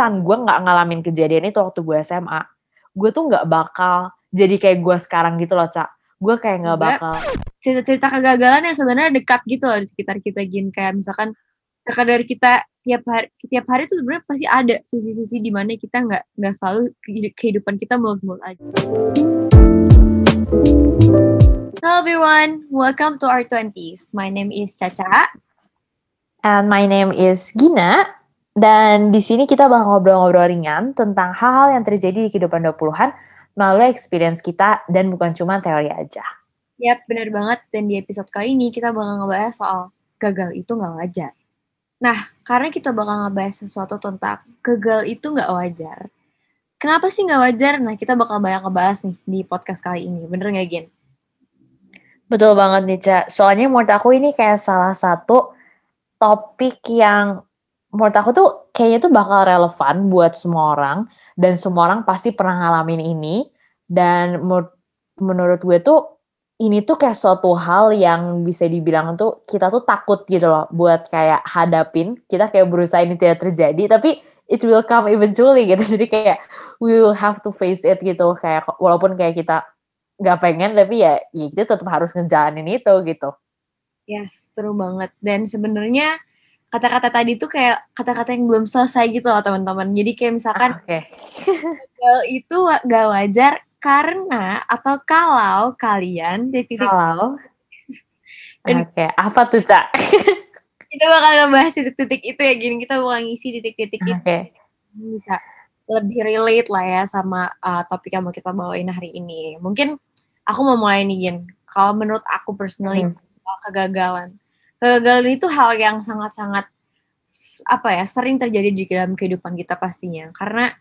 misalkan gue nggak ngalamin kejadian itu waktu gue SMA, gue tuh nggak bakal jadi kayak gue sekarang gitu loh, Cak. Gue kayak nggak bakal. Cerita-cerita kegagalan yang sebenarnya dekat gitu loh di sekitar kita gin kayak misalkan dari kita tiap hari tiap hari tuh sebenarnya pasti ada sisi-sisi di mana kita nggak nggak selalu kehidupan kita mulus-mulus aja. Hello everyone, welcome to our 20s. My name is Caca. And my name is Gina. Dan di sini kita bakal ngobrol-ngobrol ringan tentang hal-hal yang terjadi di kehidupan 20-an melalui experience kita dan bukan cuma teori aja. Yap, benar banget. Dan di episode kali ini kita bakal ngebahas soal gagal itu nggak wajar. Nah, karena kita bakal ngebahas sesuatu tentang gagal itu nggak wajar. Kenapa sih nggak wajar? Nah, kita bakal banyak ngebahas nih di podcast kali ini. Bener nggak, Gen? Betul banget nih, Cak. Soalnya menurut aku ini kayak salah satu topik yang menurut aku tuh kayaknya tuh bakal relevan buat semua orang dan semua orang pasti pernah ngalamin ini. Dan menurut gue tuh ini tuh kayak suatu hal yang bisa dibilang tuh kita tuh takut gitu loh buat kayak hadapin. Kita kayak berusaha ini tidak terjadi tapi it will come eventually gitu. Jadi kayak we will have to face it gitu. Kayak walaupun kayak kita nggak pengen tapi ya, ya kita tetap harus ngejalanin itu gitu. Yes true banget. Dan sebenarnya kata-kata tadi tuh kayak kata-kata yang belum selesai gitu loh teman-teman. Jadi kayak misalkan okay. itu gak wajar karena atau kalau kalian titik kalau Oke, okay. apa tuh, Cak? kita bakal ngebahas titik-titik itu ya gini, kita bakal ngisi titik-titik okay. itu. Bisa lebih relate lah ya sama uh, topik yang mau kita bawain hari ini. Mungkin aku mau mulai nih, Gin. Kalau menurut aku personally, hmm. kegagalan kegagalan itu hal yang sangat-sangat apa ya sering terjadi di dalam kehidupan kita pastinya. Karena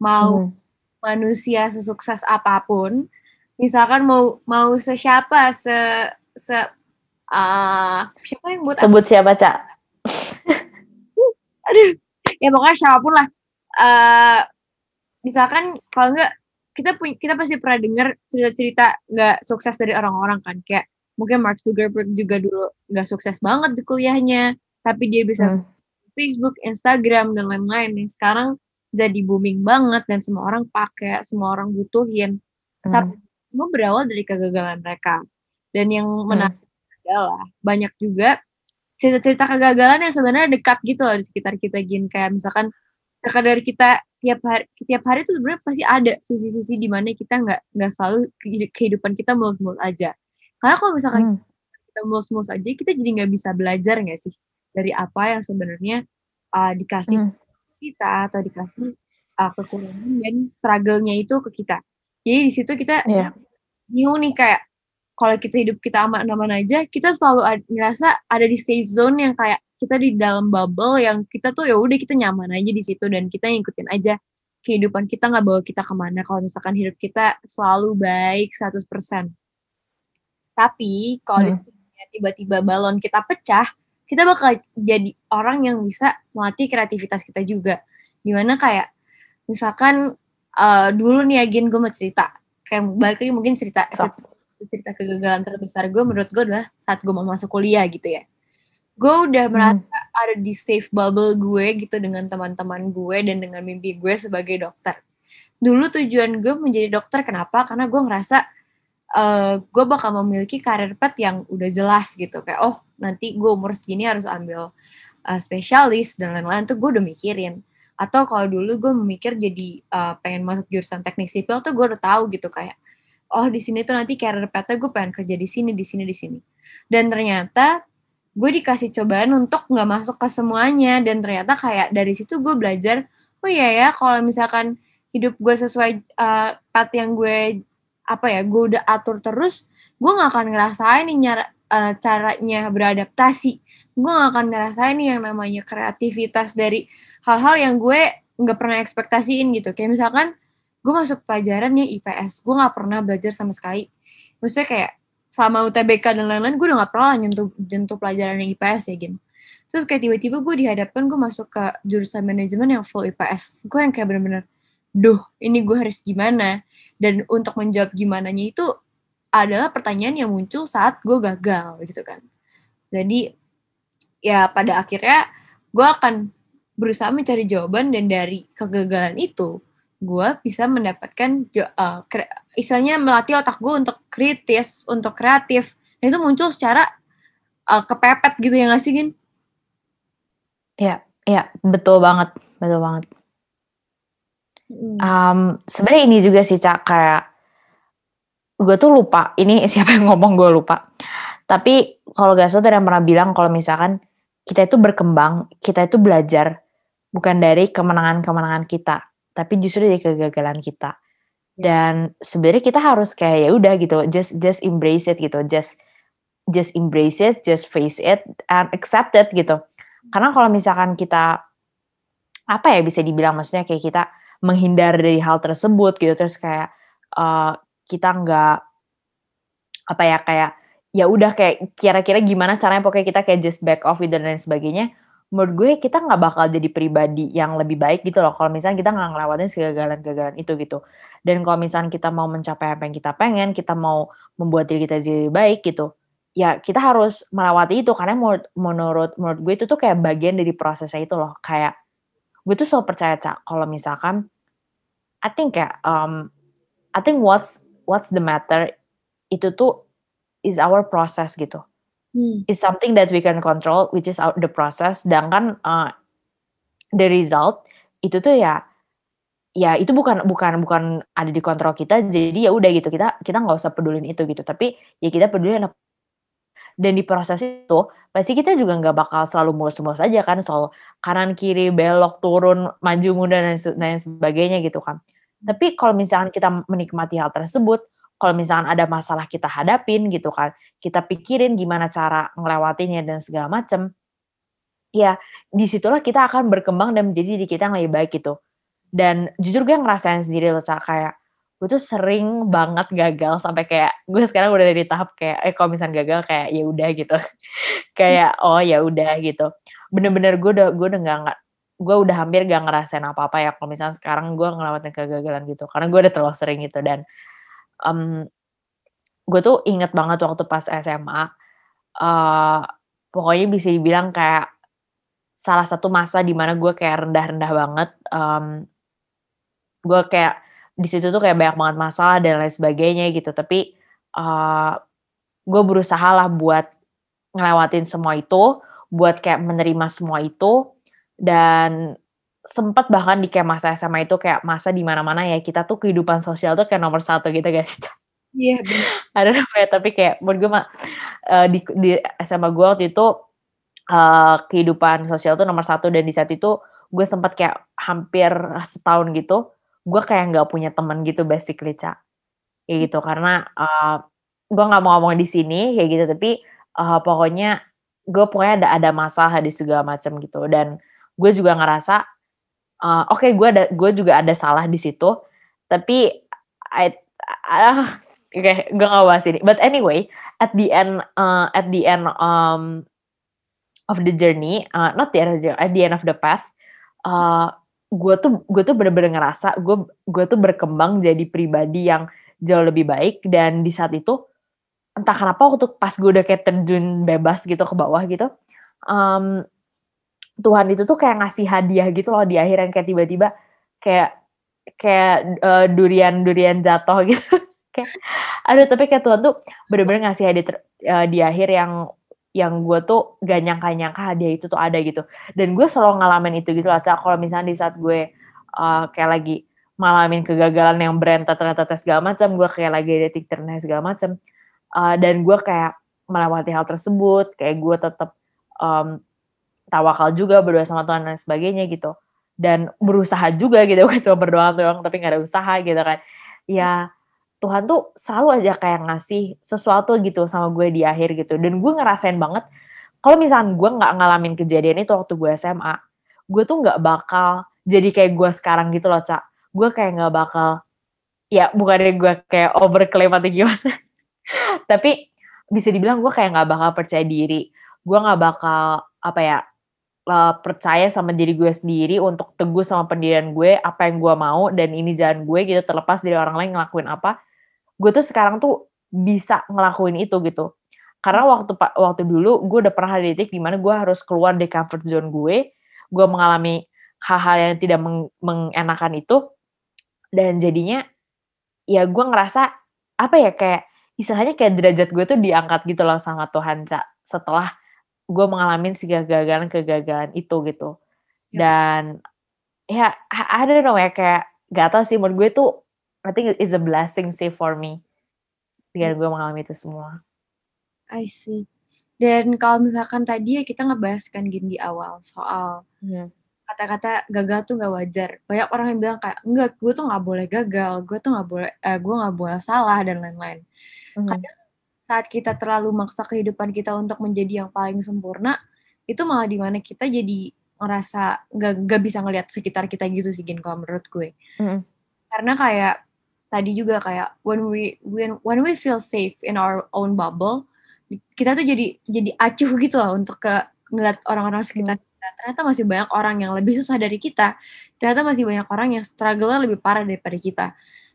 mau hmm. manusia sesukses apa pun misalkan mau mau sesiapa se se uh, siapa yang buat sebut siapa cak? Aduh ya pokoknya siapa pun lah. Uh, misalkan kalau enggak kita punya kita pasti pernah dengar cerita-cerita nggak sukses dari orang-orang kan kayak mungkin Mark Zuckerberg juga dulu nggak sukses banget di kuliahnya tapi dia bisa hmm. Facebook, Instagram dan lain-lain nih sekarang jadi booming banget dan semua orang pakai, semua orang butuhin. Hmm. Tapi semua berawal dari kegagalan mereka. Dan yang hmm. menarik adalah banyak juga cerita-cerita kegagalan yang sebenarnya dekat gitu loh di sekitar kita gin kayak misalkan dari kita tiap hari tiap hari tuh sebenarnya pasti ada sisi-sisi di mana kita nggak nggak selalu kehidupan kita mulus-mulus aja karena kalau misalkan hmm. kita mulus-mulus aja, kita jadi nggak bisa belajar nggak sih dari apa yang sebenarnya uh, dikasih hmm. kita atau dikasih uh, kekurangan dan struggle-nya itu ke kita. Jadi di situ kita yeah. bingung nih kayak kalau kita hidup kita aman-aman aja, kita selalu ad, ngerasa ada di safe zone yang kayak kita di dalam bubble yang kita tuh ya udah kita nyaman aja di situ dan kita ngikutin aja kehidupan kita nggak bawa kita ke mana kalau misalkan hidup kita selalu baik 100%. Tapi kalau hmm. tiba-tiba balon kita pecah, kita bakal jadi orang yang bisa melatih kreativitas kita juga. Di mana kayak misalkan uh, dulu nih Agin gue mau cerita, kayak balik lagi mungkin cerita cerita, cerita kegagalan terbesar gue menurut gue adalah saat gue mau masuk kuliah gitu ya. Gue udah hmm. merasa ada di safe bubble gue gitu dengan teman-teman gue dan dengan mimpi gue sebagai dokter. Dulu tujuan gue menjadi dokter kenapa? Karena gue ngerasa uh, eh, gue bakal memiliki karir pet yang udah jelas gitu. Kayak oh nanti gue umur segini harus ambil uh, spesialis dan lain-lain tuh gue udah mikirin. Atau kalau dulu gue memikir jadi uh, pengen masuk jurusan teknik sipil tuh gue udah tahu gitu kayak oh di sini tuh nanti karir petnya gue pengen kerja di sini di sini di sini. Dan ternyata gue dikasih cobaan untuk nggak masuk ke semuanya. Dan ternyata kayak dari situ gue belajar oh iya ya kalau misalkan hidup gue sesuai uh, path yang gue apa ya gue udah atur terus gue nggak akan ngerasain nih nyara, uh, caranya beradaptasi. Gue nggak akan ngerasain nih yang namanya kreativitas dari hal-hal yang gue nggak pernah ekspektasiin gitu. Kayak misalkan gue masuk pelajaran ya IPS gue nggak pernah belajar sama sekali. Maksudnya kayak sama UTBK dan lain-lain gue udah nggak pernah nyentuh nyentuh pelajaran yang IPS ya gitu terus kayak tiba-tiba gue dihadapkan gue masuk ke jurusan manajemen yang full IPS gue yang kayak bener-bener duh ini gue harus gimana dan untuk menjawab gimana nya itu adalah pertanyaan yang muncul saat gue gagal gitu kan jadi ya pada akhirnya gue akan berusaha mencari jawaban dan dari kegagalan itu gue bisa mendapatkan uh, istilahnya melatih otak gue untuk kritis, untuk kreatif. Dan itu muncul secara uh, kepepet gitu ya nggak sih, Gin? Iya, iya, betul banget, betul banget. Hmm. Um, sebenarnya ini juga sih, Cak, kayak gue tuh lupa, ini siapa yang ngomong gue lupa. Tapi kalau gak salah ada yang pernah bilang kalau misalkan kita itu berkembang, kita itu belajar bukan dari kemenangan-kemenangan kita, tapi justru dari kegagalan kita. Ya. Dan sebenarnya kita harus kayak ya udah gitu, just just embrace it gitu, just just embrace it, just face it and accept it gitu. Karena kalau misalkan kita apa ya bisa dibilang maksudnya kayak kita menghindar dari hal tersebut gitu. Terus kayak uh, kita nggak apa ya kayak ya udah kayak kira-kira gimana caranya pokoknya kita kayak just back off dan lain sebagainya. Menurut gue kita nggak bakal jadi pribadi yang lebih baik gitu loh kalau misalnya kita nggak ngelewatin kegagalan-kegagalan itu gitu. Dan kalau misalnya kita mau mencapai apa yang kita pengen kita mau membuat diri kita jadi baik gitu ya kita harus melewati itu. Karena menurut menurut gue itu tuh kayak bagian dari prosesnya itu loh. Kayak gue tuh selalu percaya cak kalau misalkan I think kayak um, I think what's what's the matter itu tuh is our process gitu. Hmm. is something that we can control which is our, the process. Sedangkan uh, the result itu tuh ya ya itu bukan bukan bukan ada di kontrol kita jadi ya udah gitu kita kita nggak usah pedulin itu gitu. Tapi ya kita peduli dan di proses itu pasti kita juga nggak bakal selalu mulus-mulus aja kan soal kanan kiri belok turun maju mundur dan lain sebagainya gitu kan tapi kalau misalkan kita menikmati hal tersebut kalau misalkan ada masalah kita hadapin gitu kan, kita pikirin gimana cara ngelewatinya dan segala macem, ya di situlah kita akan berkembang dan menjadi diri kita yang lebih baik gitu. Dan jujur gue ngerasain sendiri loh, kayak gue tuh sering banget gagal sampai kayak gue sekarang udah dari tahap kayak eh kalau misalnya gagal kayak ya udah gitu. Kayak oh ya udah gitu. Bener-bener gue udah gue udah nggak gue udah hampir gak ngerasain apa-apa ya kalau misalnya sekarang gue ngelewatin kegagalan gitu. Karena gue udah terlalu sering gitu dan um, gue tuh inget banget waktu pas SMA, uh, pokoknya bisa dibilang kayak salah satu masa di mana gue kayak rendah-rendah banget, um, gue kayak di situ tuh kayak banyak banget masalah dan lain sebagainya gitu, tapi, uh, gue berusaha lah buat ngelewatin semua itu, buat kayak menerima semua itu, dan sempat bahkan di kayak masa SMA itu kayak masa di mana-mana ya kita tuh kehidupan sosial tuh kayak nomor satu gitu guys. Iya benar. Ada namanya tapi kayak menurut gue mah uh, di, di SMA gue waktu itu uh, kehidupan sosial tuh nomor satu dan di saat itu gue sempat kayak hampir setahun gitu gue kayak nggak punya teman gitu basically cak. Kayak gitu karena uh, gue nggak mau ngomong di sini kayak gitu. Tapi uh, pokoknya gue pokoknya ada ada masalah di segala macam gitu. Dan gue juga ngerasa uh, oke okay, gue ada gue juga ada salah di situ. Tapi I, uh, oke okay, gue gak bahas ini. But anyway at the end uh, at the end um, of the journey uh, not the end of the at the end of the path uh, gue tuh gue tuh bener-bener ngerasa gue gue tuh berkembang jadi pribadi yang jauh lebih baik. Dan di saat itu entah kenapa waktu pas gue udah kayak terjun bebas gitu ke bawah gitu um, Tuhan itu tuh kayak ngasih hadiah gitu loh di akhir yang kayak tiba-tiba kayak kayak uh, durian durian jatuh gitu. Kayak aduh tapi kayak Tuhan tuh bener-bener ngasih hadiah ter, uh, di akhir yang yang gue tuh gak nyangka-nyangka hadiah itu tuh ada gitu. Dan gue selalu ngalamin itu gitu lah kalau misalnya di saat gue uh, kayak lagi ngalamin kegagalan yang berentet ternyata segala macam gue kayak lagi ada terendah segala macam uh, dan gue kayak melewati hal tersebut kayak gue tetap um, tawakal juga berdoa sama Tuhan dan sebagainya gitu. Dan berusaha juga gitu kan cuma berdoa doang tapi nggak ada usaha gitu kan. Ya Tuhan tuh selalu aja kayak ngasih sesuatu gitu sama gue di akhir gitu. Dan gue ngerasain banget kalau misalnya gue nggak ngalamin kejadian itu waktu gue SMA gue tuh nggak bakal jadi kayak gue sekarang gitu loh cak gue kayak nggak bakal ya bukannya gue kayak overclaim atau gimana. Tapi bisa dibilang gue kayak nggak bakal percaya diri. Gue nggak bakal apa ya uh, percaya sama diri gue sendiri untuk teguh sama pendirian gue apa yang gue mau dan ini jalan gue gitu terlepas dari orang lain ngelakuin apa gue tuh sekarang tuh bisa ngelakuin itu gitu karena waktu waktu dulu gue udah pernah di titik di mana gue harus keluar dari comfort zone gue gue mengalami hal-hal yang tidak meng mengenakan itu dan jadinya ya gue ngerasa apa ya kayak istilahnya kayak derajat gue tuh diangkat gitu loh sama Tuhan Ca, setelah gue mengalami si kegagalan-kegagalan itu gitu. Yep. Dan ya I don't know ya kayak gak tau sih menurut gue tuh I think it's a blessing sih for me dengan gue mengalami itu semua. I see. Dan kalau misalkan tadi ya kita ngebahas kan gini di awal soal hmm. kata-kata gagal tuh gak wajar. Banyak orang yang bilang kayak enggak, gue tuh gak boleh gagal, gue tuh gak boleh, eh, gue gak boleh salah dan lain-lain. Hmm. Kadang saat kita terlalu maksa kehidupan kita untuk menjadi yang paling sempurna, itu malah di mana kita jadi ngerasa nggak nggak bisa ngelihat sekitar kita gitu sih Gin kalau menurut gue mm. karena kayak tadi juga kayak when we when when we feel safe in our own bubble kita tuh jadi jadi acuh gitu loh untuk ke ngeliat orang-orang sekitar mm. kita ternyata masih banyak orang yang lebih susah dari kita ternyata masih banyak orang yang struggle-nya lebih parah daripada kita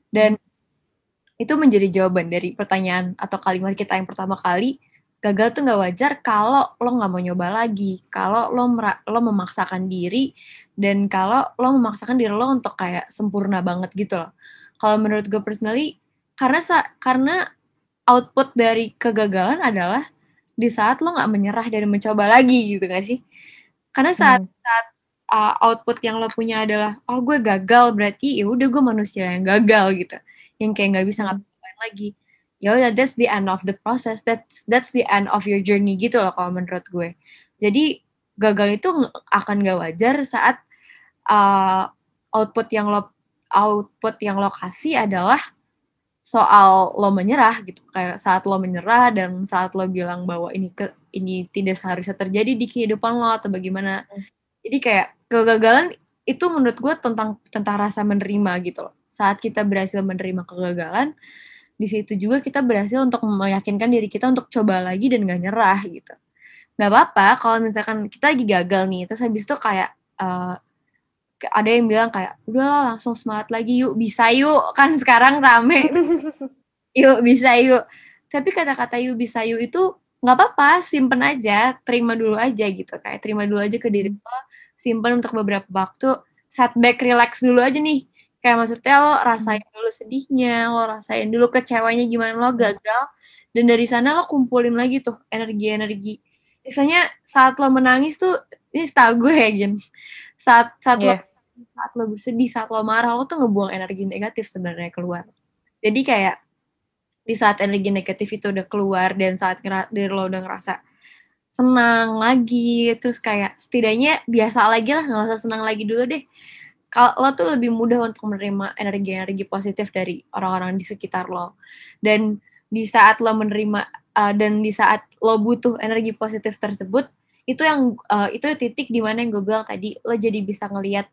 dan mm. itu menjadi jawaban dari pertanyaan atau kalimat kita yang pertama kali gagal tuh nggak wajar kalau lo nggak mau nyoba lagi, kalau lo lo memaksakan diri dan kalau lo memaksakan diri lo untuk kayak sempurna banget gitu loh. Kalau menurut gue personally, karena karena output dari kegagalan adalah di saat lo nggak menyerah dan mencoba lagi gitu gak sih? Karena saat hmm. saat uh, output yang lo punya adalah oh gue gagal berarti ya udah gue manusia yang gagal gitu, yang kayak nggak bisa hmm. ngapain lagi ya udah that's the end of the process that's that's the end of your journey gitu loh kalau menurut gue jadi gagal itu akan gak wajar saat uh, output yang lo output yang lo kasih adalah soal lo menyerah gitu. Kayak saat lo menyerah dan saat lo bilang bahwa ini ke ini tidak seharusnya terjadi di kehidupan lo atau bagaimana. Hmm. jadi kayak kegagalan itu menurut gue tentang tentang rasa menerima gitu loh. Saat kita berhasil menerima kegagalan di situ juga kita berhasil untuk meyakinkan diri kita untuk coba lagi dan gak nyerah gitu. Nggak apa-apa kalau misalkan kita lagi gagal nih terus habis itu kayak uh, ada yang bilang kayak udahlah langsung semangat lagi yuk bisa yuk. Kan sekarang rame. Yuk bisa yuk. Tapi kata-kata yuk bisa yuk itu nggak apa-apa simpen aja terima dulu aja gitu kayak terima dulu aja ke diri lo simpen untuk beberapa waktu setback relax dulu aja nih. Kayak maksudnya lo rasain hmm. dulu sedihnya lo rasain dulu kecewanya gimana lo gagal dan dari sana lo kumpulin lagi tuh energi-energi. Misalnya saat lo menangis tuh ini setahu gue ya Gin saat saat yeah. lo saat lo bersedih saat lo marah lo tuh ngebuang energi negatif sebenarnya keluar. Jadi kayak di saat energi negatif itu udah keluar dan saat dari lo udah ngerasa senang lagi terus kayak setidaknya biasa lagi lah nggak usah senang lagi dulu deh. Kalau lo tuh lebih mudah untuk menerima energi-energi positif dari orang-orang di sekitar lo. Dan di saat lo menerima uh, dan di saat lo butuh energi positif tersebut itu yang uh, itu titik di mana yang gue bilang tadi lo jadi bisa ngelihat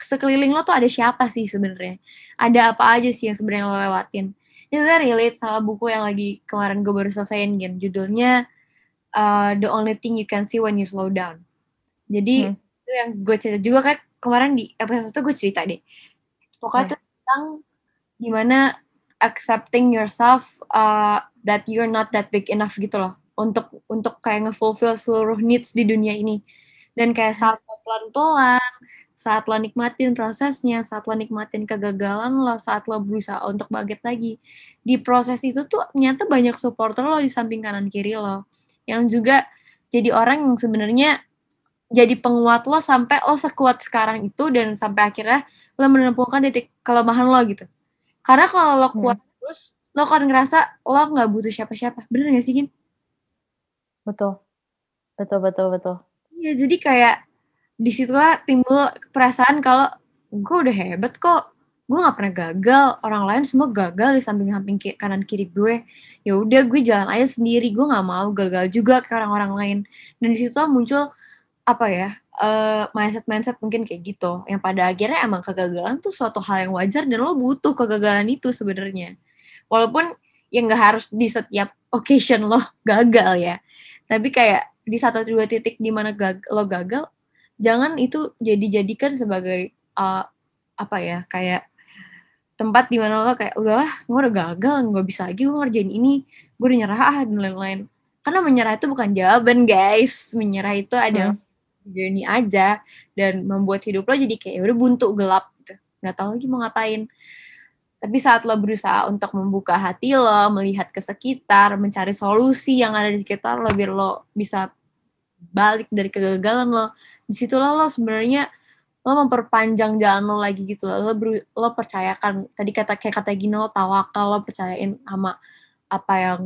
sekeliling lo tuh ada siapa sih sebenarnya? Ada apa aja sih yang sebenarnya lo lewatin? Itu relate sama buku yang lagi kemarin gue baru selesaiin gitu judulnya uh, The Only Thing You Can See When You Slow Down. Jadi hmm. itu yang gue cerita juga kan kemarin di episode itu gue cerita deh. Pokoknya hmm. tentang gimana accepting yourself uh, that you're not that big enough gitu loh untuk untuk kayak ngefulfill seluruh needs di dunia ini dan kayak saat lo pelan-pelan saat lo nikmatin prosesnya saat lo nikmatin kegagalan lo saat lo berusaha untuk bangkit lagi di proses itu tuh ternyata banyak supporter lo di samping kanan kiri lo yang juga jadi orang yang sebenarnya jadi penguat lo sampai lo sekuat sekarang itu dan sampai akhirnya lo menemukan titik kelemahan lo gitu. Karena kalau lo kuat hmm. terus, lo akan ngerasa lo nggak butuh siapa-siapa. Bener gak sih, Gin? Betul. Betul, betul, betul. Iya, jadi kayak di situlah timbul perasaan kalau gue udah hebat kok. Gue gak pernah gagal. Orang lain semua gagal di samping-samping kanan kiri gue. Ya udah gue jalan aja sendiri. Gue gak mau gagal juga ke orang-orang lain. Dan di situlah muncul apa ya uh, mindset mindset mungkin kayak gitu yang pada akhirnya emang kegagalan tuh suatu hal yang wajar dan lo butuh kegagalan itu sebenarnya walaupun yang nggak harus di setiap occasion lo gagal ya tapi kayak di satu dua titik di mana gag lo gagal jangan itu jadi jadikan sebagai uh, apa ya kayak tempat di mana lo kayak udahlah gue udah gagal nggak bisa lagi gue ngerjain ini gue udah nyerah ah dan lain-lain. Karena menyerah itu bukan jawaban guys. Menyerah itu adalah hmm. journey aja dan membuat hidup lo jadi kayak ya udah buntu gelap gitu. Nggak tahu lagi mau ngapain tapi saat lo berusaha untuk membuka hati lo melihat ke sekitar mencari solusi yang ada di sekitar lo biar lo bisa balik dari kegagalan lo di situlah lo sebenarnya lo memperpanjang jalan lo lagi gitu lo lo, lo percayakan tadi kata kayak kata gini lo tawakal lo percayain sama apa yang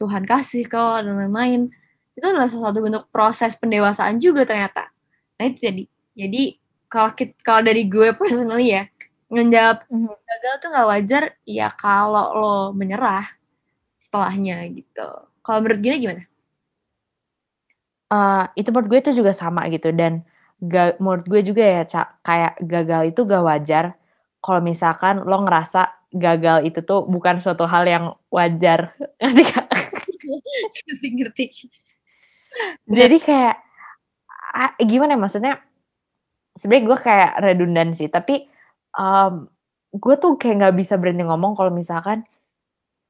Tuhan kasih ke lo dan lain-lain. Itu adalah salah satu bentuk proses pendewasaan juga ternyata. Nah itu jadi jadi kalau kalau dari gue personally ya menjawab mhm. gagal tuh nggak wajar ya kalau lo menyerah setelahnya gitu kalau menurut gue gimana Uh, itu menurut gue itu juga sama gitu dan ga menurut gue juga ya, Cak, kayak gagal itu gak wajar kalau misalkan lo ngerasa gagal itu tuh bukan suatu hal yang wajar, ngerti Kak? Ngerti ngerti. Jadi kayak, gimana ya maksudnya, sebenarnya gue kayak redundan sih, tapi, um, gue tuh kayak nggak bisa berhenti ngomong kalau misalkan,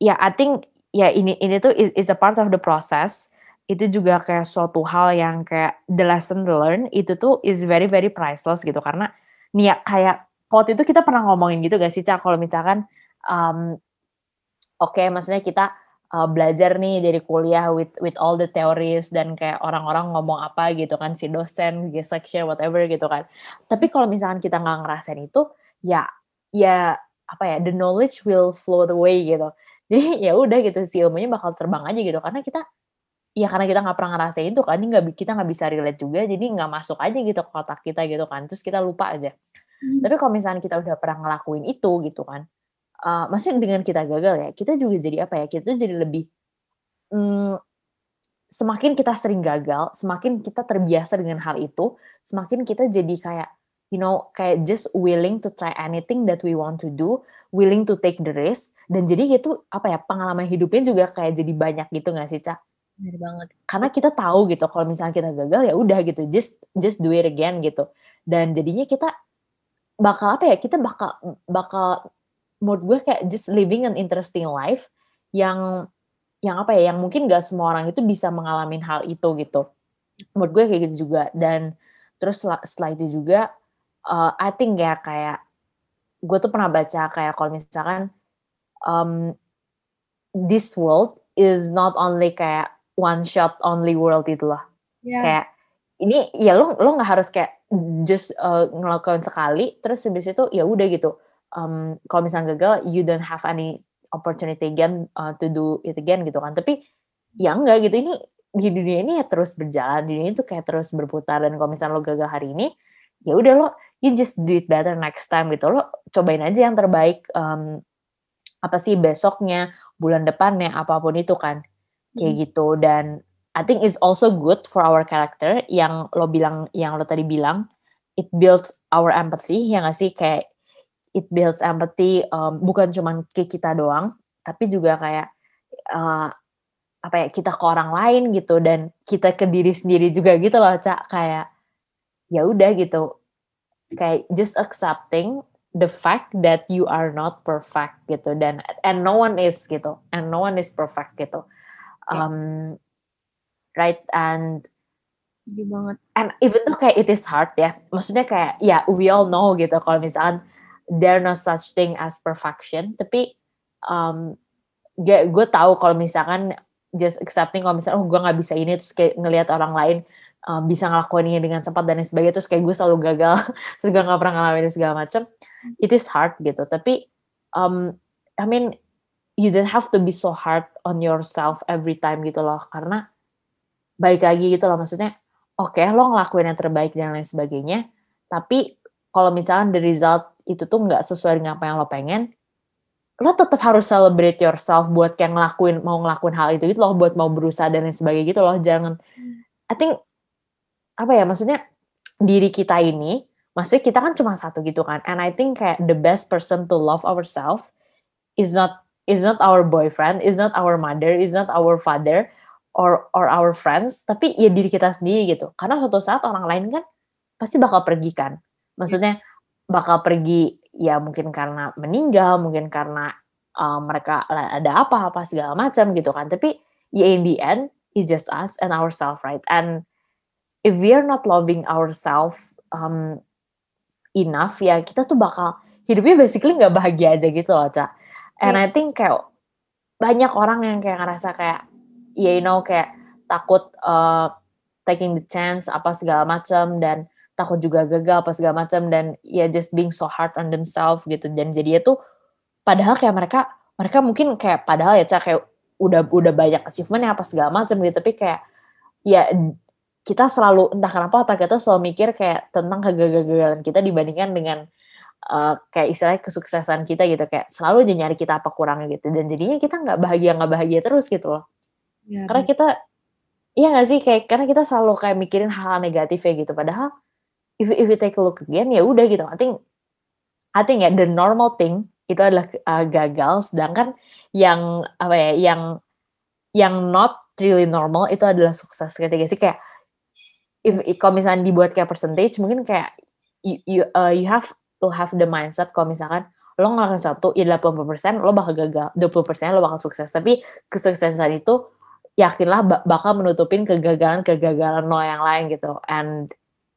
ya I think ya ini ini tuh is is a part of the process. Itu juga kayak suatu hal yang kayak the lesson learned itu tuh is very very priceless gitu. Karena nih ya kayak waktu itu kita pernah ngomongin gitu gak sih Cak? Kalau misalkan um, oke okay, maksudnya kita uh, belajar nih dari kuliah with with all the theories dan kayak orang-orang ngomong apa gitu kan si dosen guest lecture whatever gitu kan. Tapi kalau misalkan kita nggak ngerasain itu ya ya apa ya the knowledge will flow the way gitu jadi ya udah gitu si ilmunya bakal terbang aja gitu karena kita ya karena kita nggak pernah ngerasain itu kan, ini nggak kita nggak bisa relate juga, jadi nggak masuk aja gitu ke otak kita gitu kan, terus kita lupa aja. Hmm. Tapi kalau misalnya kita udah pernah ngelakuin itu gitu kan, uh, maksudnya dengan kita gagal ya, kita juga jadi apa ya, kita jadi lebih, hmm, semakin kita sering gagal, semakin kita terbiasa dengan hal itu, semakin kita jadi kayak, you know, kayak just willing to try anything that we want to do, willing to take the risk, dan jadi gitu, apa ya, pengalaman hidupnya juga kayak jadi banyak gitu nggak sih, Cak? Bener banget. Karena kita tahu gitu kalau misalnya kita gagal ya udah gitu, just just do it again gitu. Dan jadinya kita bakal apa ya? Kita bakal bakal menurut gue kayak just living an interesting life yang yang apa ya? Yang mungkin gak semua orang itu bisa mengalami hal itu gitu. Menurut gue kayak gitu juga dan terus setelah itu juga uh, I think ya kayak gue tuh pernah baca kayak kalau misalkan um, this world is not only kayak one shot only world itu loh. Yeah. Kayak ini ya lo lo nggak harus kayak just uh, ngelakuin sekali terus habis itu ya udah gitu. Um, kalau misalnya gagal you don't have any opportunity again uh, to do it again gitu kan. Tapi ya enggak gitu ini di dunia ini ya terus berjalan, dunia itu kayak terus berputar dan kalau misalnya lo gagal hari ini ya udah lo you just do it better next time gitu. Lo cobain aja yang terbaik um, apa sih besoknya bulan depannya apa pun itu kan. Kayak hmm. gitu. Dan I think it's also good for our character yang lo bilang yang lo tadi bilang it builds our empathy ya nggak sih? Kayak it builds empathy um, bukan cuma ke kita doang tapi juga kayak uh, apa ya kita ke orang lain gitu dan kita ke diri sendiri juga gitu loh cak. Kayak ya udah gitu kayak just accepting the fact that you are not perfect gitu. Dan and no one is gitu. And no one is perfect gitu. Um, right and Iya banget. And even though kayak it is hard ya, maksudnya kayak ya yeah, we all know gitu kalau misalkan there no such thing as perfection, tapi um, gue, gue tahu kalau misalkan just accepting kalau misalnya oh gue nggak bisa ini terus kayak ngelihat orang lain um, bisa ngelakuin ini dengan cepat dan sebagainya terus kayak gue selalu gagal terus gue nggak pernah ngalamin segala macam it is hard gitu. Tapi um, I mean you don't have to be so hard on yourself every time gitu loh karena balik lagi gitu loh maksudnya oke okay, lo ngelakuin yang terbaik dan lain sebagainya tapi kalau misalnya the result itu tuh nggak sesuai dengan apa yang lo pengen lo tetap harus celebrate yourself buat kayak ngelakuin mau ngelakuin hal itu gitu loh buat mau berusaha dan lain sebagainya gitu loh. Jangan I think apa ya maksudnya diri kita ini maksudnya kita kan cuma satu gitu kan and I think kayak the best person to love ourselves is not is not our boyfriend, is not our mother, is not our father or or our friends, tapi ya diri kita sendiri gitu. Karena suatu saat orang lain kan pasti bakal pergi kan. Maksudnya bakal pergi ya mungkin karena meninggal, mungkin karena uh, mereka ada apa-apa segala macam gitu kan. Tapi ya in the end it's just us and ourselves right. And if we are not loving ourselves um, enough ya kita tuh bakal hidupnya basically nggak bahagia aja gitu loh cak and yeah. I think kayak banyak orang yang kayak ngerasa kayak ya you know kayak takut uh, taking the chance apa segala macam dan takut juga gagal apa segala macam dan ya just being so hard on themselves gitu. Dan jadi itu padahal kayak mereka mereka mungkin kayak padahal ya cak kayak udah udah banyak achievement ya apa segala macam gitu. Tapi kayak ya kita selalu entah kenapa otak kita selalu mikir kayak tentang kegagalan kita dibandingkan dengan uh, kayak istilahnya kesuksesan kita gitu. Kayak selalu aja nyari kita apa kurangnya gitu. Dan jadinya kita nggak bahagia nggak bahagia terus gitu loh. Ya, karena kita iya nggak sih? Kayak karena kita selalu kayak mikirin hal-hal negatif ya gitu. Padahal if if you take a look again ya udah gitu. I think I think ya the normal thing itu adalah uh, gagal. Sedangkan yang apa ya yang yang not really normal itu adalah sukses. Ketika sih? Kayak if kalau misalnya dibuat kayak percentage mungkin kayak you you, uh, you have to have the mindset kalau misalkan lo ngelakuin satu ya 80% lo bakal gagal. 20% lo bakal sukses. Tapi kesuksesan itu yakinlah bakal menutupin kegagalan-kegagalan lo yang lain gitu. And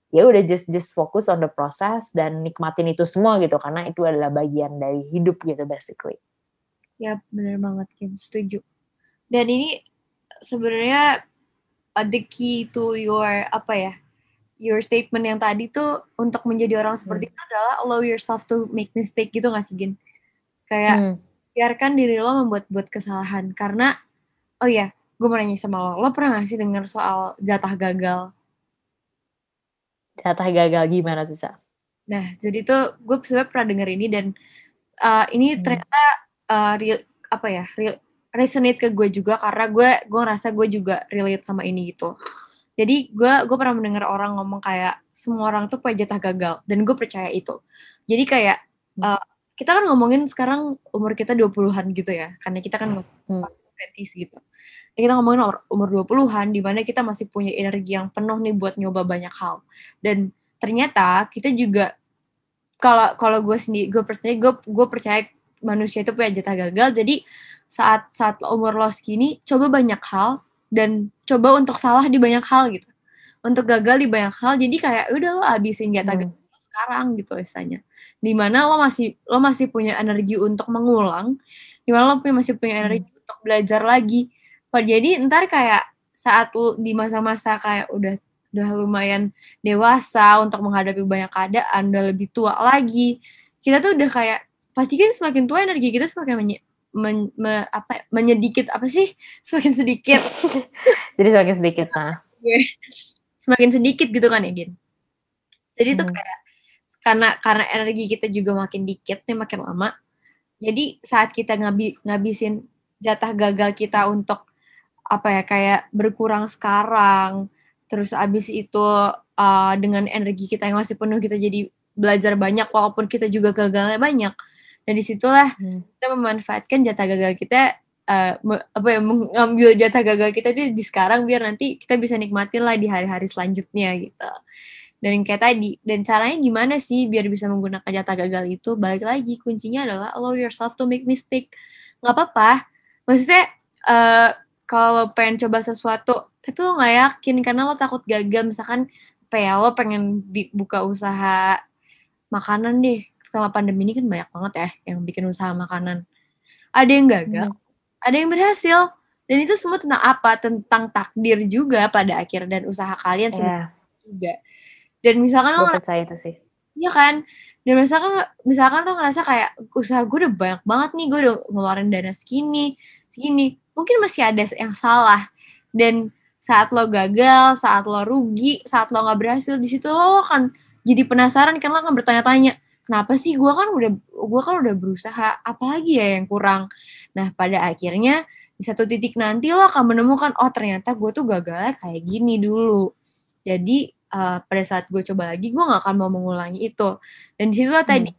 ya udah just just fokus on the process dan nikmatin itu semua gitu. Karena itu adalah bagian dari hidup gitu basically. Ya benar banget Kim, setuju. Dan ini sebenarnya uh, the key to your apa ya your statement yang tadi tuh untuk menjadi orang seperti hmm. itu adalah allow yourself to make mistake gitu gak sih Gin? Kayak hmm. biarkan diri lo membuat-buat kesalahan karena oh ya gue mau nanya sama lo, lo pernah gak sih dengar soal jatah gagal? Jatah gagal gimana sih Sa? Nah jadi tuh gue sebenarnya pernah denger ini dan uh, ini hmm. ternyata uh, real, apa ya real, resonate ke gue juga karena gue gue ngerasa gue juga relate sama ini gitu. Jadi gue gue pernah mendengar orang ngomong kayak semua orang tuh punya jatah gagal. Dan gue percaya itu. Jadi kayak uh, kita kan ngomongin sekarang umur kita 20-an gitu ya karena kita kan hmm. 20 gitu. Ya kita ngomongin umur 20-an di mana kita masih punya energi yang penuh nih buat nyoba banyak hal. Dan ternyata kita juga kalau kalau gue sendiri gue percaya gue gue percaya manusia itu punya jatah gagal jadi saat saat umur lo segini coba banyak hal dan coba untuk salah di banyak hal gitu untuk gagal di banyak hal jadi kayak udah lo habisin jatah hmm. gagal sekarang gitu misalnya di mana lo masih lo masih punya energi untuk mengulang di mana lo masih punya hmm. energi hmm. untuk belajar lagi jadi ntar kayak saat lo di masa-masa kayak udah udah lumayan dewasa untuk menghadapi banyak keadaan udah lebih tua lagi kita tuh udah kayak pasti kan semakin tua energi kita semakin men, me, apa menyedikit apa sih? Semakin sedikit. Jadi semakin sedikit nah. Semakin sedikit gitu kan ya Gin? Jadi hmm. tuh kayak karena karena energi kita juga makin dikit nih makin lama jadi saat kita ngabis, ngabisin jatah gagal kita untuk apa ya kayak berkurang sekarang terus abis itu uh, dengan energi kita yang masih penuh kita jadi belajar banyak walaupun kita juga gagalnya banyak dan di situlah hmm. kita memanfaatkan jatah gagal kita uh, apa ya mengambil jatah gagal kita itu di sekarang biar nanti kita bisa nikmatin lah di hari-hari selanjutnya gitu. Dan yang kayak tadi dan caranya gimana sih biar bisa menggunakan jatah gagal itu? Balik lagi kuncinya adalah allow yourself to make mistake. Nggak apa-apa. Maksudnya uh, kalau pengen coba sesuatu tapi lo nggak yakin karena lo takut gagal. Misalkan apa ya lo pengen buka usaha makanan deh selama pandemi ini kan banyak banget ya yang bikin usaha makanan. Ada yang gagal, hmm. ada yang berhasil. Dan itu semua tentang apa? Tentang takdir juga pada akhir dan usaha kalian yeah. juga. Dan misalkan lo percaya itu sih. Iya kan? Dan misalkan misalkan lo ngerasa kayak usaha gue udah banyak banget nih, gue udah ngeluarin dana segini, segini. Mungkin masih ada yang salah. Dan saat lo gagal, saat lo rugi, saat lo nggak berhasil, di situ lo akan jadi penasaran kan lo akan bertanya-tanya, kenapa sih gue kan udah gue kan udah berusaha apalagi ya yang kurang. Nah pada akhirnya di satu titik nanti lo akan menemukan oh ternyata gue tuh gagalnya kayak gini dulu. Jadi uh, pada saat gue coba lagi gue gak akan mau mengulangi itu. Dan di situ hmm. tadi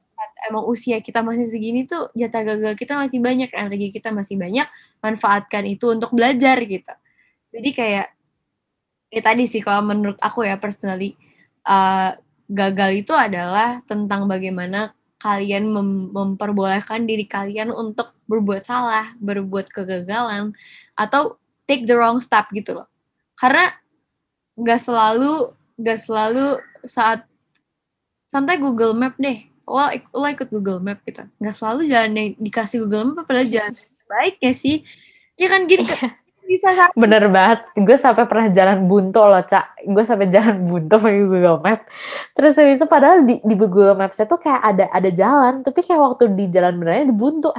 emang usia kita masih segini tuh jatah gagal kita masih banyak energi kita masih banyak manfaatkan itu untuk belajar gitu. Jadi kayak ya tadi sih kalau menurut aku ya personally uh, gagal itu adalah tentang bagaimana kalian mem memperbolehkan diri kalian untuk berbuat salah, berbuat kegagalan, atau take the wrong step gitu loh. Karena nggak selalu gak selalu saat santai Google Map deh. Lo, lo ikut Google Map gitu. Nggak selalu jalan yang dikasih Google Map padahal jalan baik ya sih. Ya kan gini bisa bener banget. Gue sampai pernah jalan buntu loh cak. Gue sampai jalan buntu pakai Google Map terus habis itu padahal di, di Google Maps itu kayak ada ada jalan tapi kayak waktu di jalan benernya buntu.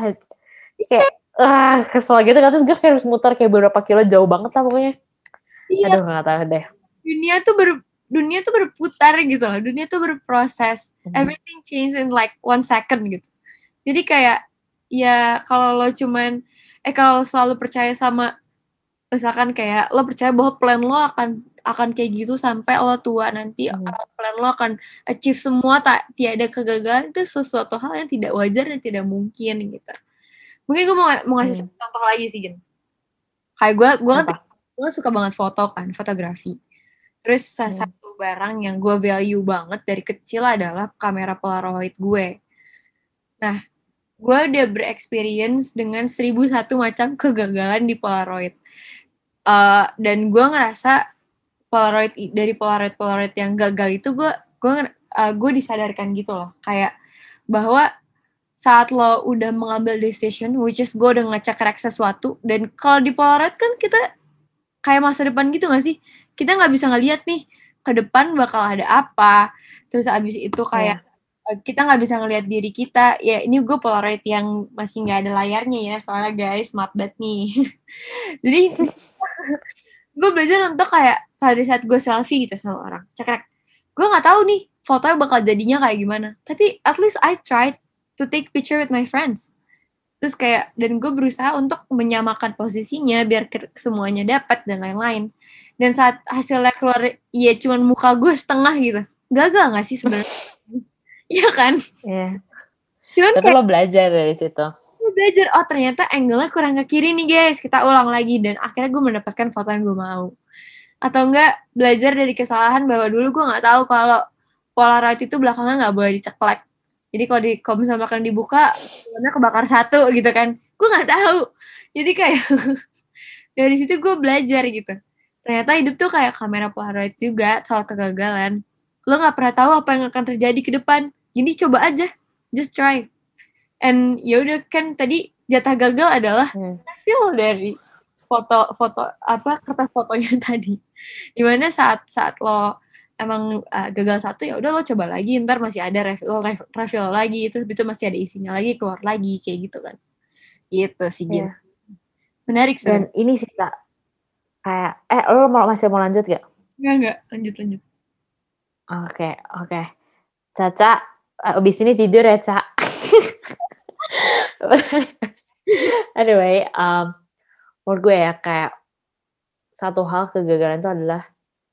Kayak ah kesel gitu kan. Terus gue kayak harus muter kayak beberapa kilo jauh banget lah pokoknya. Iya. aduh nggak tahu deh. Dunia tuh ber dunia tuh berputar gitu loh. Dunia tuh berproses. Hmm. everything changes in like one second gitu. Jadi kayak ya kalau lo cuman eh kalau selalu percaya sama misalkan kayak lo percaya bahwa plan lo akan akan kayak gitu sampai lo tua nanti hmm. plan lo akan achieve semua tak tiada kegagalan itu sesuatu hal yang tidak wajar dan tidak mungkin gitu mungkin gue mau mau ngasih hmm. contoh lagi sih gin kayak gue gue kan gue suka banget foto kan fotografi Terus salah hmm. satu barang yang gue value banget dari kecil adalah kamera Polaroid gue. Nah, gue udah berexperience dengan seribu satu macam kegagalan di Polaroid. Uh, dan gue ngerasa Polaroid dari Polaroid Polaroid yang gagal itu gue gue uh, gue disadarkan gitu loh kayak bahwa saat lo udah mengambil decision which is gue udah ngecek sesuatu dan kalau di Polaroid kan kita kayak masa depan gitu gak sih? Kita nggak bisa ngeliat nih ke depan bakal ada apa. Terus abis itu kayak yeah. Kita nggak bisa ngeliat diri kita. Ya ini gue polaroid yang masih nggak ada layarnya ya, soalnya guys smart banget nih. Jadi gue belajar untuk kayak pada saat gue selfie gitu sama orang, cekrek. Gue nggak tahu nih fotonya bakal jadinya kayak gimana. Tapi at least I tried to take picture with my friends terus kayak dan gue berusaha untuk menyamakan posisinya biar semuanya dapat dan lain-lain dan saat hasilnya keluar ya cuman muka gue setengah gitu gagal gak sih sebenarnya iya kan? Yeah. cuman tapi kayak, lo belajar dari situ. Lo belajar oh ternyata angle-nya kurang ke kiri nih guys. Kita ulang lagi dan akhirnya gue mendapatkan foto yang gue mau. Atau enggak belajar dari kesalahan bahwa dulu gue nggak tahu kalau Polaroid itu belakangnya nggak boleh diceklek. Jadi kalau di kalau misalnya makan dibuka warna kebakar satu gitu kan. Gue nggak tahu. Jadi kayak dari situ gue belajar gitu. Ternyata hidup tuh kayak kamera polaroid juga soal kegagalan. Lo nggak pernah tahu apa yang akan terjadi ke depan jadi coba aja just try and ya udah kan tadi jatah gagal adalah hmm. hasil dari foto foto apa kertas fotonya tadi di mana saat saat lo emang uh, gagal satu ya udah lo coba lagi ntar masih ada refill refill lagi terus itu masih ada isinya lagi keluar lagi kayak gitu kan gitu sih Gin. Yeah. menarik sih dan ini sih kak kayak eh lo mau masih mau lanjut gak? Enggak enggak lanjut lanjut oke okay, oke okay. Caca abis ini tidur ya Cak anyway um, menurut gue ya kayak satu hal kegagalan itu adalah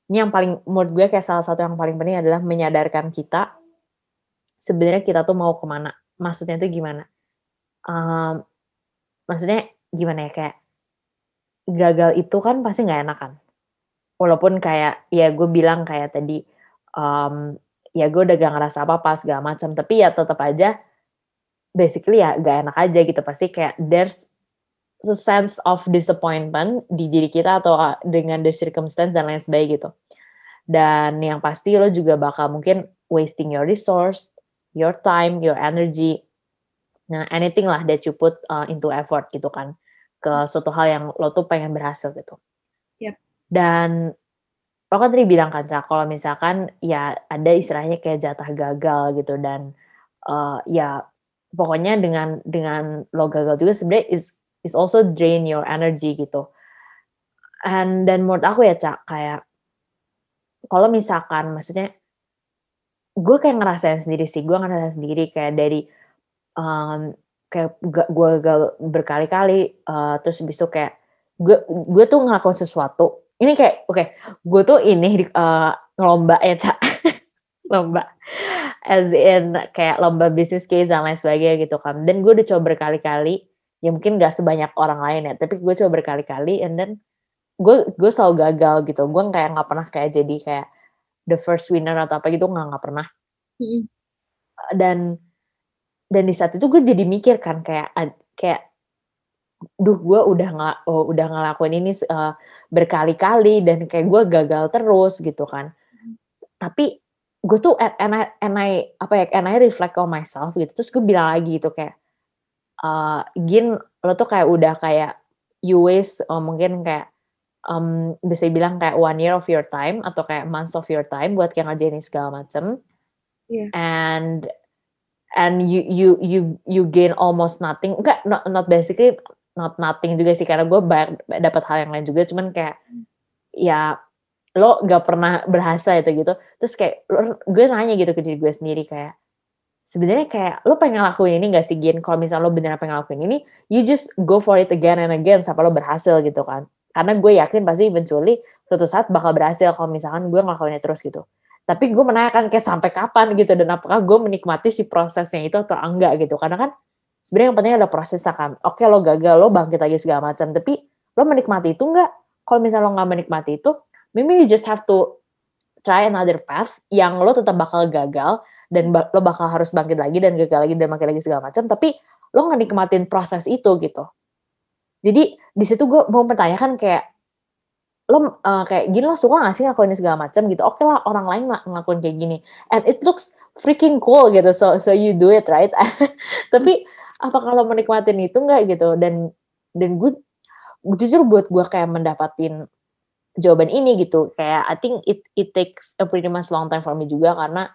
ini yang paling menurut gue kayak salah satu yang paling penting adalah menyadarkan kita sebenarnya kita tuh mau ke mana maksudnya tuh gimana. Um, maksudnya gimana ya kayak gagal itu kan pasti nggak enak kan walaupun kayak ya gue bilang kayak tadi um, ya gue udah gak ngerasa apa apa segala macam tapi ya tetap aja basically ya gak enak aja gitu pasti kayak there's a sense of disappointment di diri kita atau ah, dengan the circumstance dan lain sebagainya gitu. Dan yang pasti lo juga bakal mungkin wasting your resource, your time, your energy, nah anything lah that you put uh, into effort gitu kan ke suatu hal yang lo tuh pengen berhasil gitu. Yep. Dan lo kan tadi bilang kan Cak, kalau misalkan ya ada istilahnya kayak jatah gagal gitu dan uh, ya pokoknya dengan dengan lo gagal juga sebenarnya is is also drain your energy gitu. And dan menurut aku ya cak kayak kalau misalkan maksudnya gue kayak ngerasain sendiri sih gue ngerasain sendiri kayak dari um, kayak gue gagal berkali-kali uh, terus habis itu kayak gue gue tuh ngelakuin sesuatu ini kayak oke okay, gue tuh ini uh, ngelomba ya cak lomba. As in kayak lomba business case dan lain sebagainya gitu kan. Dan gue udah coba berkali-kali. Ya mungkin gak sebanyak orang lain ya. Tapi gue coba berkali-kali and then gue gue selalu gagal gitu. Gue kayak nggak pernah kayak jadi kayak the first winner atau apa gitu. Nggak nggak pernah. Mm. dan dan di saat itu gue jadi mikir kan kayak kayak duh gue udah nggak oh, udah ngelakuin ini uh, berkali-kali dan kayak gue gagal terus gitu kan. Tapi gue tuh and I, and I apa ya and I reflect on myself gitu. Terus gue bilang lagi gitu kayak uh, gin lo tuh kayak udah kayak you waste uh, mungkin kayak um, bisa bilang kayak one year of your time atau kayak months of your time buat kayak ngerjain segala macem. Yeah. and and you you you you gain almost nothing. Enggak not, not basically not nothing juga sih karena gue dapat hal yang lain juga. Cuman kayak ya lo gak pernah berhasil itu gitu. Terus kayak gue nanya gitu ke diri gue sendiri kayak sebenarnya kayak lo pengen lakuin ini gak sih Gin? Kalau misalnya lo beneran pengen lakuin ini you just go for it again and again sampai lo berhasil gitu kan. Karena gue yakin pasti eventually suatu saat bakal berhasil kalau misalkan gue ngelakuinnya terus gitu. Tapi gue menanyakan kayak sampai kapan gitu dan apakah gue menikmati si prosesnya itu atau enggak gitu. Karena kan sebenarnya yang penting adalah prosesnya kan oke lo gagal lo bangkit lagi segala macam tapi lo menikmati itu enggak kalau misalnya lo nggak menikmati itu maybe you just have to try another path yang lo tetap bakal gagal dan lo bakal harus bangkit lagi dan gagal lagi dan bangkit lagi segala macam tapi lo nggak nikmatin proses itu gitu. Jadi di situ gue mau pertanyakan kayak lo uh, kayak gini lo suka gak sih ngelakuin segala macam gitu? Oke lah orang lain ng ngelakuin kayak gini. And it looks freaking cool gitu. So so you do it right? Tapi apa kalau menikmatin itu nggak gitu? Dan dan gue jujur buat gue kayak mendapatin jawaban ini gitu. Kayak I think it it takes a pretty much long time for me juga karena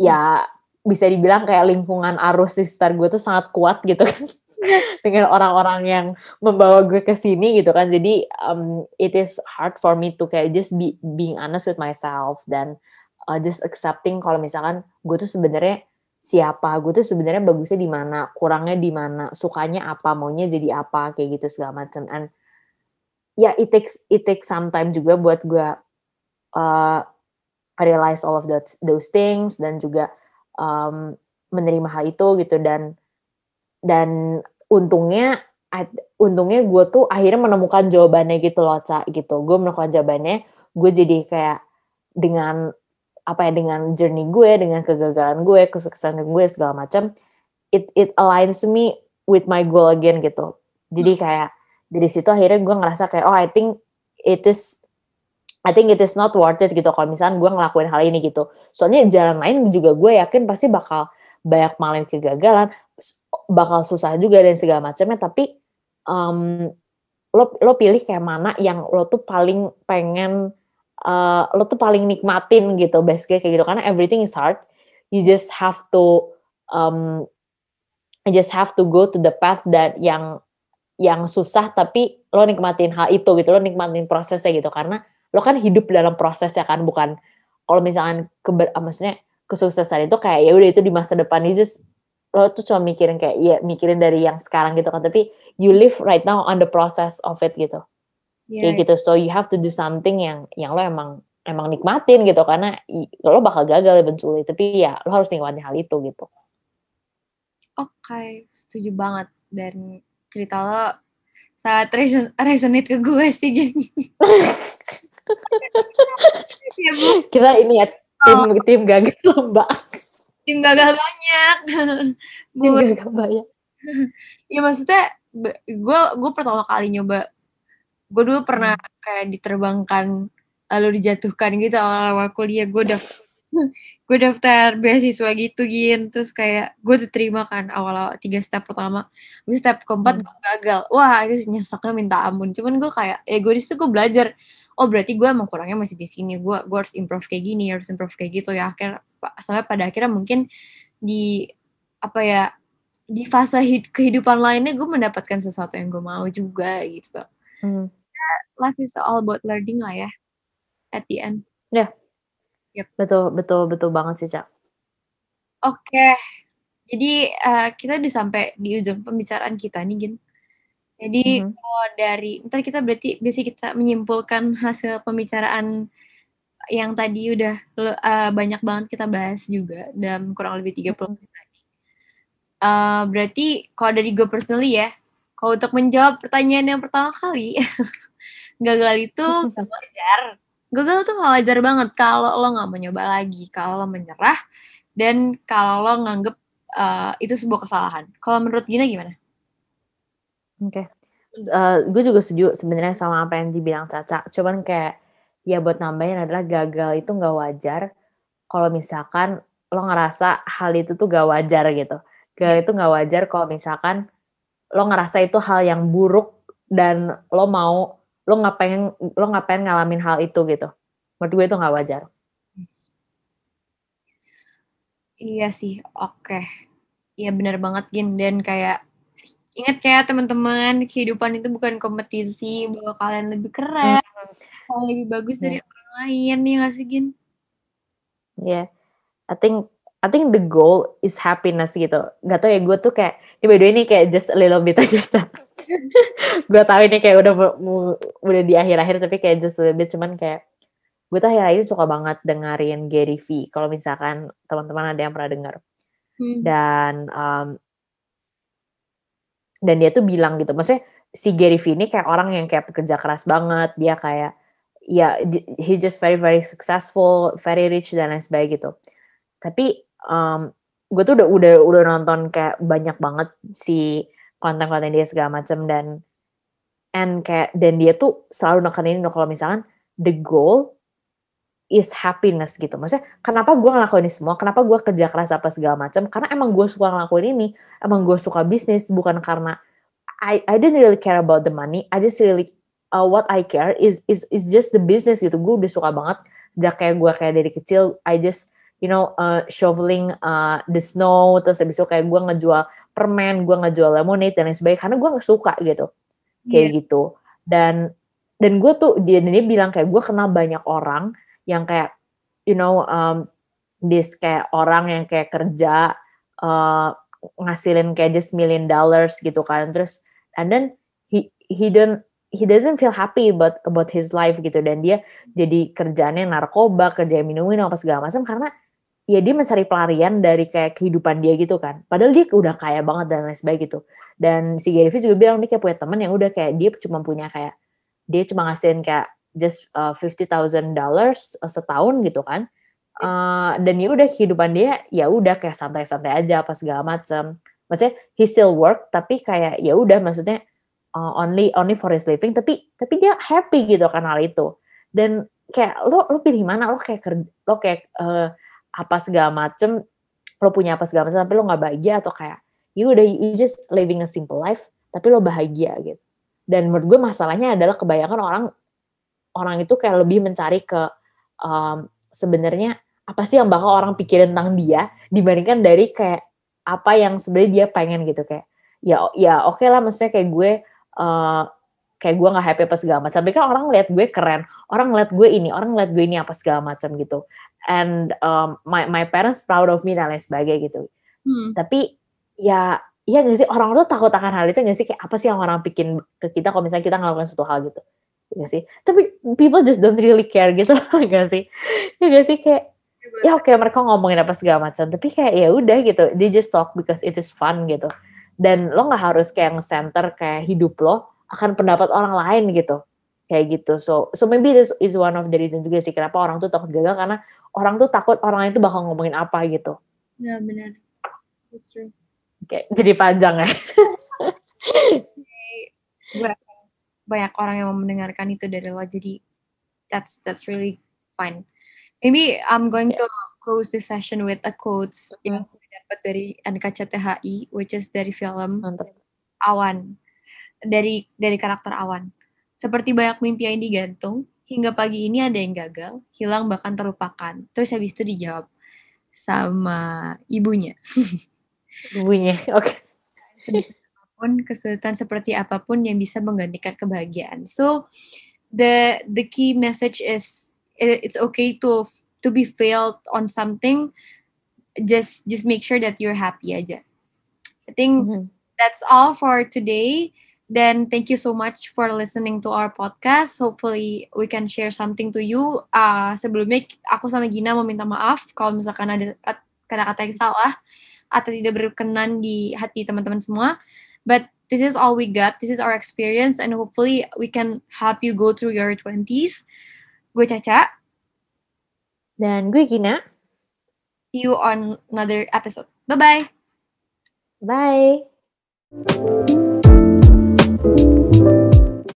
ya bisa dibilang kayak lingkungan arus di sekitar gue tuh sangat kuat gitu kan. Dengan orang-orang yang membawa gue ke sini gitu kan. Jadi um, it is hard for me to kayak just be being honest with myself dan uh, just accepting kalau misalkan gue tuh sebenarnya siapa gue tuh sebenarnya bagusnya di mana kurangnya di mana sukanya apa maunya jadi apa kayak gitu segala macam. And ya yeah, it takes it takes some time juga buat gue uh, realize all of those, those things dan juga um, menerima hal itu gitu. Dan dan untungnya untungnya gue tuh akhirnya menemukan jawabannya gitu loh cak gitu. Gue menemukan jawabannya gue jadi kayak dengan apa ya dengan journey gue dengan kegagalan gue kesuksesan gue segala macam it it aligns me with my goal again gitu jadi hmm. kayak dari situ akhirnya gue ngerasa kayak oh I think it is I think it is not worth it gitu kalau misalnya gue ngelakuin hal ini gitu. Soalnya jalan lain juga gue yakin pasti bakal banyak malah kegagalan, bakal susah juga dan segala macamnya. Tapi um, lo lo pilih kayak mana yang lo tuh paling pengen uh, lo tuh paling nikmatin gitu, basically kayak gitu. Karena everything is hard. You just have to um, you just have to go to the path that yang yang susah tapi lo nikmatin hal itu gitu, lo nikmatin prosesnya gitu. Karena lo kan hidup dalam proses ya kan bukan kalau misalkan keber, ah, maksudnya kesuksesan itu kayak ya udah itu di masa depan. Itu lo tuh cuma mikirin kayak ya mikirin dari yang sekarang gitu kan. Tapi you live right now on the process of it gitu yeah, kayak gitu so you have to do something yang yang lo emang emang nikmatin gitu karena lo bakal gagal eventually tapi ya lo harus nikmatin hal itu gitu oke okay, setuju banget dan cerita lo sangat resonate ke gue sih gini ya, Bu. Kita ini ya tim oh. tim gagal lomba. Tim gagal banyak. tim gagal banyak. ya maksudnya gue gue pertama kali nyoba gue dulu pernah hmm. kayak diterbangkan lalu dijatuhkan gitu awal-awal kuliah. Gue udah gue daftar beasiswa gitu gin. Terus kayak gue diterima kan awal-awal tiga step pertama. Terus step keempat hmm. gue gagal. Wah itu nyesaknya minta ampun. Cuman gue kayak ya gue di situ gue belajar oh berarti gue emang kurangnya masih di sini. Gue gue harus improve kayak gini harus improve kayak gitu. Ya akhir sampai pada akhirnya mungkin di apa ya di fase hid kehidupan lainnya gue mendapatkan sesuatu yang gue mau juga gitu. Hmm. Life is all about learning lah ya at the end ya yeah. yep. betul betul betul banget sih cak oke okay. jadi uh, kita udah sampai di ujung pembicaraan kita nih Gin jadi mm-hmm. kalau dari ntar kita berarti biasa kita menyimpulkan hasil pembicaraan yang tadi udah uh, banyak banget kita bahas juga dalam kurang lebih 30 mm-hmm. menit tadi. Uh, berarti kalau dari gue personally ya, kalau untuk menjawab pertanyaan yang pertama kali, gagal itu wajar. Gagal tuh wajar banget kalau lo nggak mau nyoba lagi, kalau lo menyerah, dan kalau lo nganggep uh, itu sebuah kesalahan. Kalau menurut Gina gimana? Oke. Okay. Uh, gue juga setuju sebenarnya sama apa yang dibilang Caca. Cuman kayak ya buat nambahin adalah gagal itu nggak wajar kalau misalkan lo ngerasa hal itu tuh gak wajar gitu. Gagal itu nggak wajar kalau misalkan lo ngerasa itu hal yang buruk dan lo mau lo nggak pengen lo nggak pengen ngalamin hal itu gitu. Menurut gue itu nggak wajar. Iya sih, oke. Iya benar banget Gin dan kayak ingat kayak teman-teman kehidupan itu bukan kompetisi bahwa kalian lebih keren, hmm. lebih bagus yeah. dari orang lain nih nggak sih Gin? Yeah, I think I think the goal is happiness gitu. Gak tau ya gue tuh kayak, ini by the way ini kayak just a little bit aja. gue tau ini kayak udah udah di akhir-akhir tapi kayak just a little bit cuman kayak gue tuh akhir-akhir suka banget dengerin Gary V. Kalau misalkan teman-teman ada yang pernah denger. Hmm. Dan um, dan dia tuh bilang gitu, maksudnya si Gary V ini kayak orang yang kayak pekerja keras banget, dia kayak ya he just very very successful, very rich dan lain sebagainya gitu. Tapi um, gue tuh udah udah udah nonton kayak banyak banget si konten-konten dia segala macam dan and kayak dan dia tuh selalu nekenin kalau misalkan the goal is happiness gitu. Maksudnya kenapa gue ngelakuin ini semua? Kenapa gue kerja keras apa segala macam? Karena emang gue suka ngelakuin ini. Emang gue suka bisnis bukan karena I I didn't really care about the money. I just really uh, what I care is is is just the business gitu. Gue udah suka banget. Sejak kayak gue kayak dari kecil I just you know uh, shoveling uh, the snow terus habis itu kayak gue ngejual permen, gue ngejual lemonade dan lain sebagainya karena gue suka gitu. Kayak yeah. gitu. Dan dan gue tuh dia dia bilang kayak gue kenal banyak orang yang kayak you know um, this kayak orang yang kayak kerja uh, ngasilin kayak just million dollars gitu kan terus and then he he don't he doesn't feel happy about about his life gitu dan dia jadi kerjanya narkoba kerja minumin apa segala macam karena ya dia mencari pelarian dari kayak kehidupan dia gitu kan. Padahal dia udah kaya banget dan lain sebagainya gitu. Dan si Gary Vee juga bilang dia kayak punya teman yang udah kayak dia cuma punya kayak dia cuma ngasihin kayak just uh, fifty thousand dollars uh, setahun gitu kan. Uh, dan ya udah kehidupan dia ya udah kayak santai-santai aja apa segala macam maksudnya he still work tapi kayak ya udah maksudnya uh, only only for his living tapi tapi dia happy gitu kan hal itu. Dan kayak lo lo pilih mana? Lo kayak lo kayak uh, apa segala macem lo punya apa segala macam tapi lo nggak bahagia atau kayak you udah you just living a simple life tapi lo bahagia gitu. Dan menurut gue masalahnya adalah kebanyakan orang orang itu kayak lebih mencari ke um, sebenarnya apa sih yang bakal orang pikirin tentang dia dibandingkan dari kayak apa yang sebenarnya dia pengen gitu kayak ya ya oke okay lah maksudnya kayak gue uh, kayak gue nggak happy apa segala macam tapi kan orang lihat gue keren orang lihat gue ini orang lihat gue ini apa segala macam gitu and um, my my parents proud of me dan lain sebagainya gitu. Hmm. tapi ya Iya gak sih? Orang tuh takut akan hal itu gak sih? Kayak apa sih yang orang bikin ke kita kalau misalnya kita ngelakuin suatu hal gitu? Ya sih? Tapi people just don't really care gitu gak sih? Ya gak sih? Kayak ya oke okay, mereka ngomongin apa segala macam. Tapi kayak ya udah gitu. They just talk because it is fun gitu. Dan lo nggak harus kayak nge-center kayak hidup lo akan pendapat orang lain gitu. Kayak gitu. So so maybe this is one of the reason juga sih kenapa orang tuh takut gagal. Karena orang tuh takut orang lain tuh bakal ngomongin apa gitu ya benar that's true Oke, jadi panjang ya. okay banyak orang yang mendengarkan itu dari lo jadi that's that's really fine maybe I'm going yeah. to close this session with a quotes mm-hmm. yang dapat dari NKCTHI which is dari film Mantap. Awan dari dari karakter Awan seperti banyak mimpi yang digantung hingga pagi ini ada yang gagal hilang bahkan terlupakan terus habis itu dijawab sama ibunya ibunya oke okay apa pun, kesulitan seperti apa pun yang bisa menggantikan kebahagiaan. So the the key message is it's okay to to be failed on something. Just just make sure that you're happy aja. I think mm-hmm. that's all for today. Then thank you so much for listening to our podcast. Hopefully we can share something to you. Uh, sebelumnya aku sama Gina mau minta maaf kalau misalkan ada kata-kata yang salah atau tidak berkenan di hati teman-teman semua. But this is all we got. This is our experience, and hopefully we can help you go through your 20s. Gue Caca. Dan gue Gina. See you on another episode. Bye-bye. Bye. -bye. Bye.